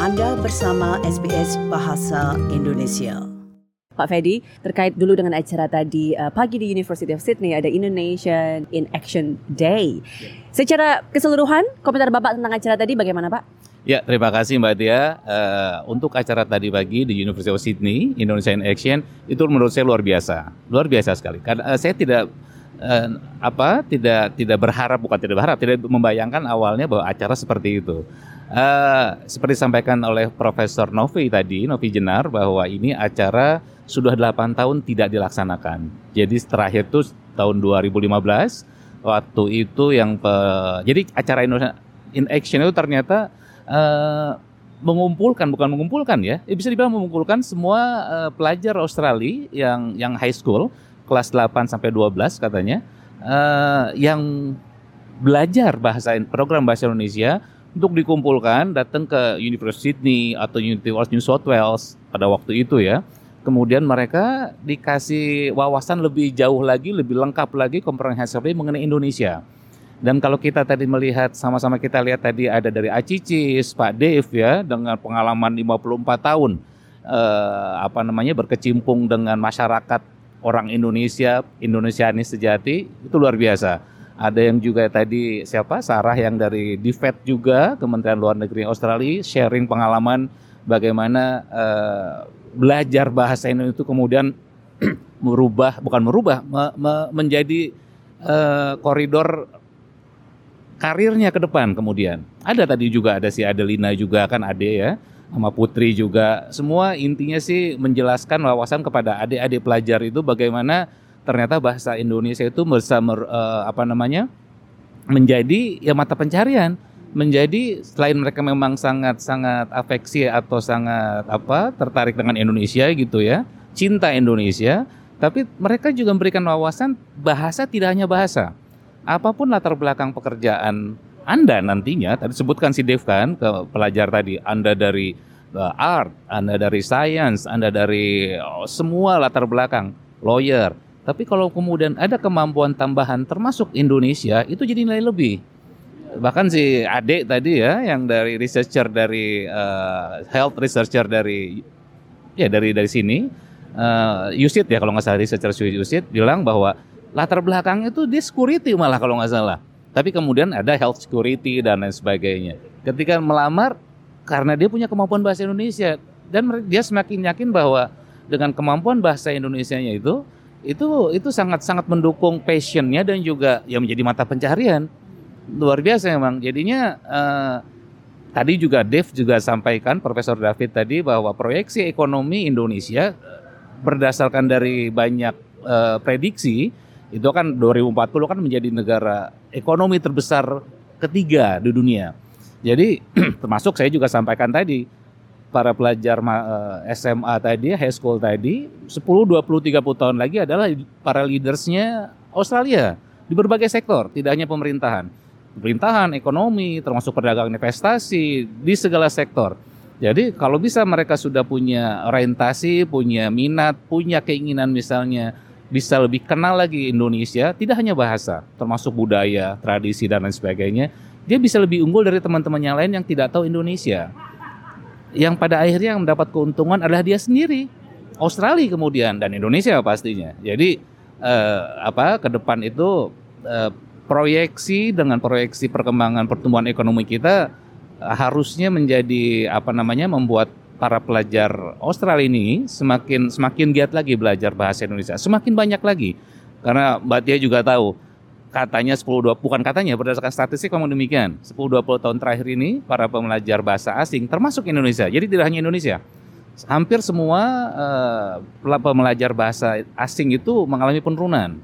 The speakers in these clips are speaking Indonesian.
Anda bersama SBS Bahasa Indonesia. Pak Fedi, terkait dulu dengan acara tadi uh, pagi di University of Sydney ada Indonesian in Action Day. Secara keseluruhan, komentar Bapak tentang acara tadi bagaimana Pak? Ya, terima kasih Mbak Tia. Uh, untuk acara tadi pagi di University of Sydney, Indonesia in Action, itu menurut saya luar biasa. Luar biasa sekali. Karena uh, saya tidak uh, apa tidak tidak berharap bukan tidak berharap tidak membayangkan awalnya bahwa acara seperti itu Uh, seperti disampaikan oleh Profesor Novi tadi, Novi Jenar, bahwa ini acara sudah 8 tahun tidak dilaksanakan. Jadi terakhir itu tahun 2015, waktu itu yang pe, jadi acara Indonesia in Action itu ternyata uh, mengumpulkan bukan mengumpulkan ya, ya bisa dibilang mengumpulkan semua uh, pelajar Australia yang yang high school kelas 8 sampai 12 katanya uh, yang belajar bahasa program bahasa Indonesia untuk dikumpulkan datang ke University Sydney atau University New South Wales pada waktu itu ya. Kemudian mereka dikasih wawasan lebih jauh lagi, lebih lengkap lagi komprehensif mengenai Indonesia. Dan kalau kita tadi melihat sama-sama kita lihat tadi ada dari Acicis, Pak Dev ya dengan pengalaman 54 tahun eh, apa namanya berkecimpung dengan masyarakat orang Indonesia, Indonesianis sejati itu luar biasa ada yang juga tadi siapa? Sarah yang dari DFED juga Kementerian Luar Negeri Australia sharing pengalaman bagaimana uh, belajar bahasa Indonesia itu kemudian merubah bukan merubah me, me, menjadi uh, koridor karirnya ke depan kemudian. Ada tadi juga ada si Adelina juga kan ade ya sama Putri juga. Semua intinya sih menjelaskan wawasan kepada adik-adik pelajar itu bagaimana ternyata bahasa Indonesia itu mer, uh, apa namanya menjadi ya mata pencarian. Menjadi selain mereka memang sangat sangat afeksi atau sangat apa tertarik dengan Indonesia gitu ya cinta Indonesia tapi mereka juga memberikan wawasan bahasa tidak hanya bahasa. Apa pun latar belakang pekerjaan anda nantinya tadi sebutkan si Dev kan ke pelajar tadi Anda dari uh, art Anda dari science Anda dari oh, semua latar belakang lawyer tapi kalau kemudian ada kemampuan tambahan termasuk Indonesia itu jadi nilai lebih. Bahkan si adik tadi ya yang dari researcher dari uh, health researcher dari ya dari dari sini uh, Yusit ya kalau nggak salah researcher Yusit bilang bahwa latar belakangnya itu di security malah kalau nggak salah. Tapi kemudian ada health security dan lain sebagainya. Ketika melamar karena dia punya kemampuan bahasa Indonesia dan dia semakin yakin bahwa dengan kemampuan bahasa Indonesia-nya itu itu itu sangat sangat mendukung passionnya dan juga yang menjadi mata pencarian luar biasa memang. Jadinya uh, tadi juga Dev juga sampaikan Profesor David tadi bahwa proyeksi ekonomi Indonesia berdasarkan dari banyak uh, prediksi itu kan 2040 kan menjadi negara ekonomi terbesar ketiga di dunia. Jadi termasuk saya juga sampaikan tadi para pelajar SMA eh, tadi, high school tadi, 10, 20, 30 tahun lagi adalah para leadersnya Australia di berbagai sektor, tidak hanya pemerintahan. Pemerintahan, ekonomi, termasuk perdagangan investasi, di segala sektor. Jadi kalau bisa mereka sudah punya orientasi, punya minat, punya keinginan misalnya bisa lebih kenal lagi Indonesia, tidak hanya bahasa, termasuk budaya, tradisi dan lain sebagainya, dia bisa lebih unggul dari teman-teman yang lain yang tidak tahu Indonesia yang pada akhirnya yang mendapat keuntungan adalah dia sendiri, Australia kemudian dan Indonesia pastinya. Jadi eh, apa ke depan itu eh, proyeksi dengan proyeksi perkembangan pertumbuhan ekonomi kita eh, harusnya menjadi apa namanya membuat para pelajar Australia ini semakin semakin giat lagi belajar bahasa Indonesia, semakin banyak lagi. Karena Mbak Tia juga tahu katanya 10 20 bukan katanya berdasarkan statistik memang demikian. 10 20 tahun terakhir ini para pembelajar bahasa asing termasuk Indonesia. Jadi tidak hanya Indonesia. Hampir semua uh, pembelajar bahasa asing itu mengalami penurunan.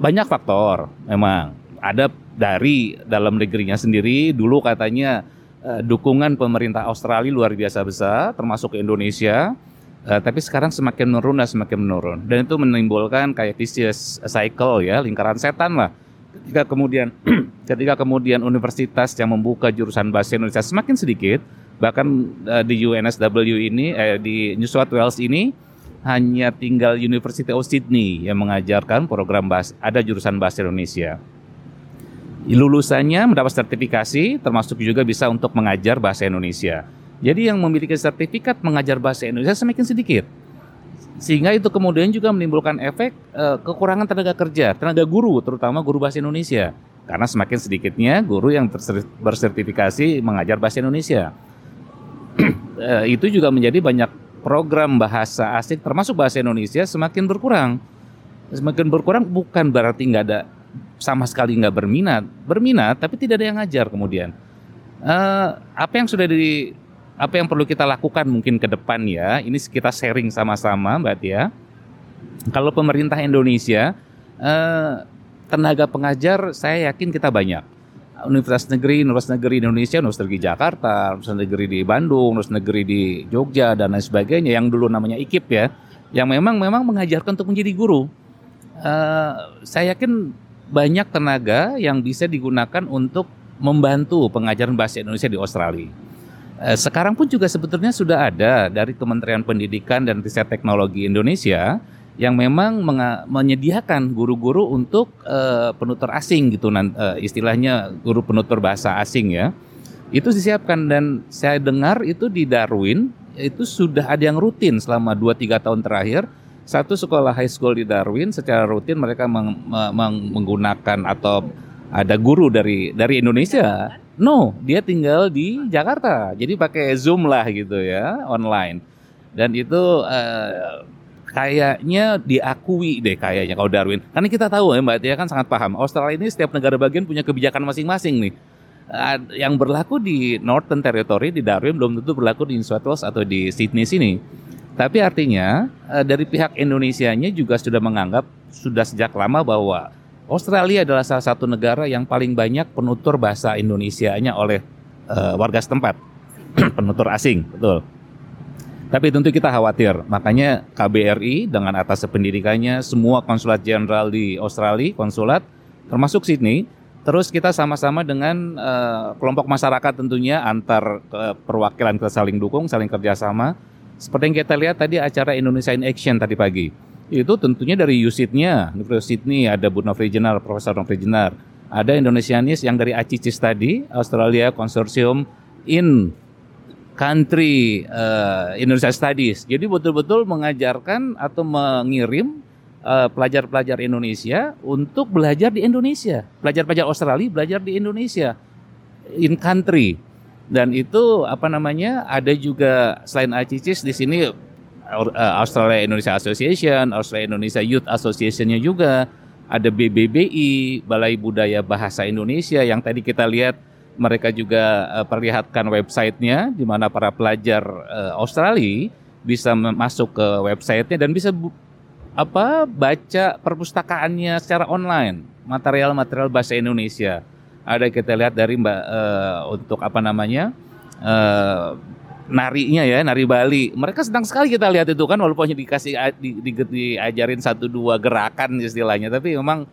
Banyak faktor memang. Ada dari dalam negerinya sendiri dulu katanya uh, dukungan pemerintah Australia luar biasa besar termasuk Indonesia Uh, tapi sekarang semakin menurun dan semakin menurun. Dan itu menimbulkan kayak vicious cycle ya lingkaran setan lah. Ketika kemudian ketika kemudian universitas yang membuka jurusan bahasa Indonesia semakin sedikit bahkan uh, di UNSW ini eh, di New South Wales ini hanya tinggal University of Sydney yang mengajarkan program bahasa ada jurusan bahasa Indonesia. Lulusannya mendapat sertifikasi termasuk juga bisa untuk mengajar bahasa Indonesia Jadi yang memiliki sertifikat mengajar bahasa Indonesia semakin sedikit. Sehingga itu kemudian juga menimbulkan efek uh, kekurangan tenaga kerja, tenaga guru terutama guru bahasa Indonesia. Karena semakin sedikitnya guru yang bersertifikasi mengajar bahasa Indonesia. uh, itu juga menjadi banyak program bahasa asing termasuk bahasa Indonesia semakin berkurang. Semakin berkurang bukan berarti nggak ada sama sekali nggak berminat, berminat tapi tidak ada yang ngajar kemudian. Uh, apa yang sudah di apa yang perlu kita lakukan mungkin ke depan ya, ini kita sharing sama-sama Mbak Tia. Kalau pemerintah Indonesia, eh, tenaga pengajar saya yakin kita banyak. Universitas negeri, Universitas negeri Indonesia, Universitas negeri Jakarta, Universitas negeri di Bandung, Universitas negeri di Jogja dan lain sebagainya yang dulu namanya IKIP ya, yang memang memang mengajarkan untuk menjadi guru. Uh, saya yakin banyak tenaga yang bisa digunakan untuk membantu pengajaran bahasa Indonesia di Australia. Eh, sekarang pun juga sebetulnya sudah ada dari Kementerian Pendidikan dan Riset Teknologi Indonesia yang memang menyediakan guru-guru untuk uh, penutur asing gitu uh, istilahnya guru penutur bahasa asing ya. Itu disiapkan dan saya dengar itu di Darwin itu sudah ada yang rutin selama 2-3 tahun terakhir. Satu sekolah high school di Darwin secara rutin mereka meng, meng, menggunakan atau ada guru dari dari Indonesia No, dia tinggal di Jakarta. Jadi pakai Zoom lah gitu ya, online. Dan itu uh, kayaknya diakui deh kayaknya kalau Darwin. Karena kita tahu ya Mbak Tia kan sangat paham. Australia ini setiap negara bagian punya kebijakan masing-masing nih. Uh, yang berlaku di Northern Territory di Darwin belum tentu berlaku di New South Wales atau di Sydney sini. Tapi artinya uh, dari pihak Indonesianya juga sudah menganggap sudah sejak lama bahwa Australia adalah salah satu negara yang paling banyak penutur bahasa Indonesia-nya oleh uh, warga setempat, penutur asing, betul. Tapi tentu kita khawatir, makanya KBRI dengan atas pendidikannya, semua konsulat jenderal di Australia, konsulat, termasuk Sydney, terus kita sama-sama dengan uh, kelompok masyarakat tentunya antar uh, perwakilan kita saling dukung, saling kerjasama. Seperti yang kita lihat tadi acara Indonesia in Action tadi pagi itu tentunya dari USID-nya, Universitas Sydney, ada Bu Regional, Profesor Regional, ada Indonesianis yang dari ACICIS tadi, Australia Consortium in Country uh, Indonesia Studies. Jadi betul-betul mengajarkan atau mengirim eh, pelajar-pelajar Indonesia untuk belajar di Indonesia. Pelajar-pelajar Australia belajar di Indonesia in country. Dan itu apa namanya? Ada juga selain ACICIS di sini Australia Indonesia Association, Australia Indonesia Youth Association-nya juga, ada BBBI, Balai Budaya Bahasa Indonesia yang tadi kita lihat mereka juga uh, perlihatkan websitenya di mana para pelajar uh, Australia bisa masuk ke websitenya dan bisa apa baca perpustakaannya secara online material-material bahasa Indonesia. Ada kita lihat dari mbak uh, untuk apa namanya uh, narinya ya, nari Bali. Mereka senang sekali kita lihat itu kan walaupun hanya dikasih di, di, diajarin satu dua gerakan istilahnya, tapi memang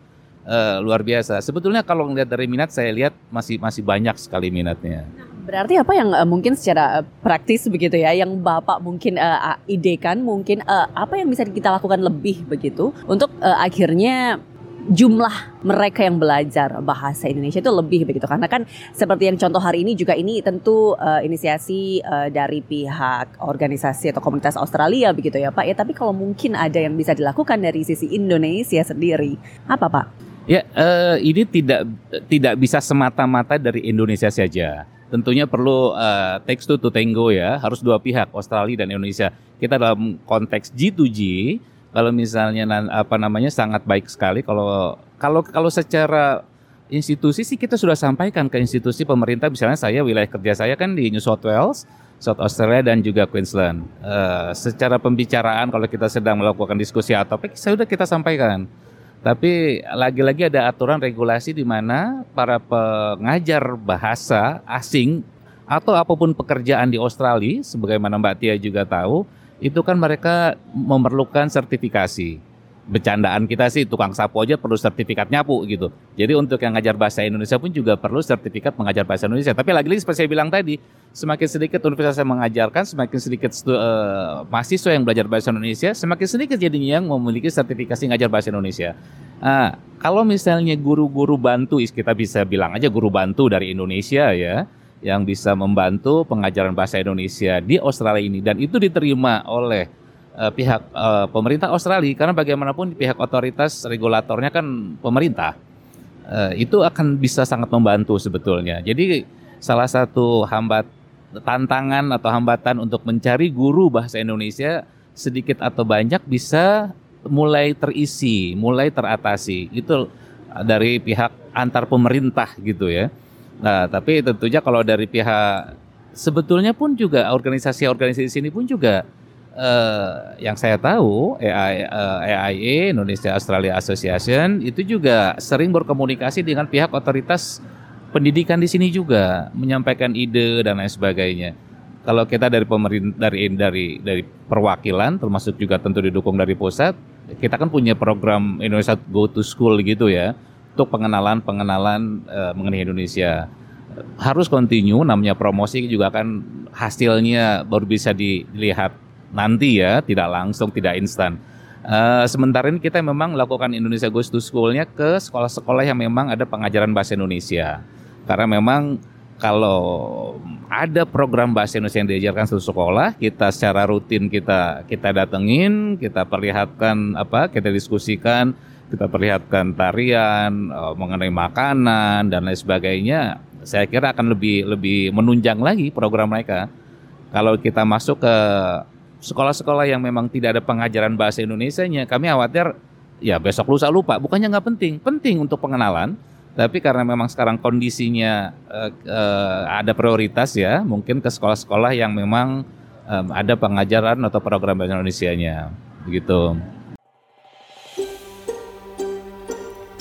uh, luar biasa. Sebetulnya kalau melihat dari minat saya lihat masih masih banyak sekali minatnya. Berarti apa yang uh, mungkin secara uh, praktis begitu ya, yang Bapak mungkin uh, idekan, mungkin uh, apa yang bisa kita lakukan lebih begitu untuk uh, akhirnya jumlah mereka yang belajar bahasa Indonesia itu lebih begitu. Karena kan seperti yang contoh hari ini juga ini tentu uh, inisiasi uh, dari pihak organisasi atau komunitas Australia begitu ya Pak ya. Tapi kalau mungkin ada yang bisa dilakukan dari sisi Indonesia sendiri apa Pak? Ya uh, ini tidak tidak bisa semata-mata dari Indonesia saja. Tentunya perlu uh, text to tango ya. Harus dua pihak Australia dan Indonesia. Kita dalam konteks G2G kalau misalnya apa namanya sangat baik sekali kalau kalau kalau secara institusi sih kita sudah sampaikan ke institusi pemerintah misalnya saya wilayah kerja saya kan di New South Wales, South Australia dan juga Queensland. Uh, secara pembicaraan kalau kita sedang melakukan diskusi atau apa sudah kita sampaikan. Tapi lagi-lagi ada aturan regulasi di mana para pengajar bahasa asing atau apa pun pekerjaan di Australia, sebagaimana Mbak Tia juga tahu, itu kan mereka memerlukan sertifikasi. Bercandaan kita sih tukang sapu aja perlu sertifikat nyapu gitu. Jadi untuk yang ngajar bahasa Indonesia pun juga perlu sertifikat mengajar bahasa Indonesia. Tapi lagi-lagi seperti saya bilang tadi, semakin sedikit universitas yang mengajarkan, semakin sedikit uh, mahasiswa yang belajar bahasa Indonesia, semakin sedikit jadinya yang memiliki sertifikasi ngajar bahasa Indonesia. Nah, kalau misalnya guru-guru bantu, kita bisa bilang aja guru bantu dari Indonesia ya, yang bisa membantu pengajaran bahasa Indonesia di Australia ini dan itu diterima oleh uh, pihak uh, pemerintah Australia karena bagaimanapun pihak otoritas regulatornya kan pemerintah uh, itu akan bisa sangat membantu sebetulnya. Jadi salah satu hambat tantangan atau hambatan untuk mencari guru bahasa Indonesia sedikit atau banyak bisa mulai terisi, mulai teratasi. Itu dari pihak antar pemerintah gitu ya. Nah, tapi tentunya kalau dari pihak sebetulnya pun juga organisasi-organisasi sini pun juga eh, yang saya tahu AI, eh, AIA Indonesia Australia Association itu juga sering berkomunikasi dengan pihak otoritas pendidikan di sini juga menyampaikan ide dan lain sebagainya. Kalau kita dari pemerintah dari dari dari perwakilan termasuk juga tentu didukung dari pusat, kita kan punya program Indonesia Go to School gitu ya untuk pengenalan-pengenalan uh, mengenai Indonesia. Harus continue namanya promosi juga kan hasilnya baru bisa dilihat nanti ya, tidak langsung, tidak instan. Uh, sementara ini kita memang melakukan Indonesia Goes to School-nya ke sekolah-sekolah yang memang ada pengajaran bahasa Indonesia. Karena memang kalau ada program bahasa Indonesia yang diajarkan satu sekolah, kita secara rutin kita kita datengin, kita perlihatkan apa, kita diskusikan kita perlihatkan tarian uh, mengenai makanan dan lain sebagainya saya kira akan lebih lebih menunjang lagi program mereka. Kalau kita masuk ke sekolah-sekolah yang memang tidak ada pengajaran bahasa Indonesia-nya kami khawatir ya besok lusa lupa. Bukannya nggak penting penting untuk pengenalan tapi karena memang sekarang kondisinya uh, uh, ada prioritas ya mungkin ke sekolah-sekolah yang memang um, ada pengajaran atau program bahasa Indonesia-nya. Begitu.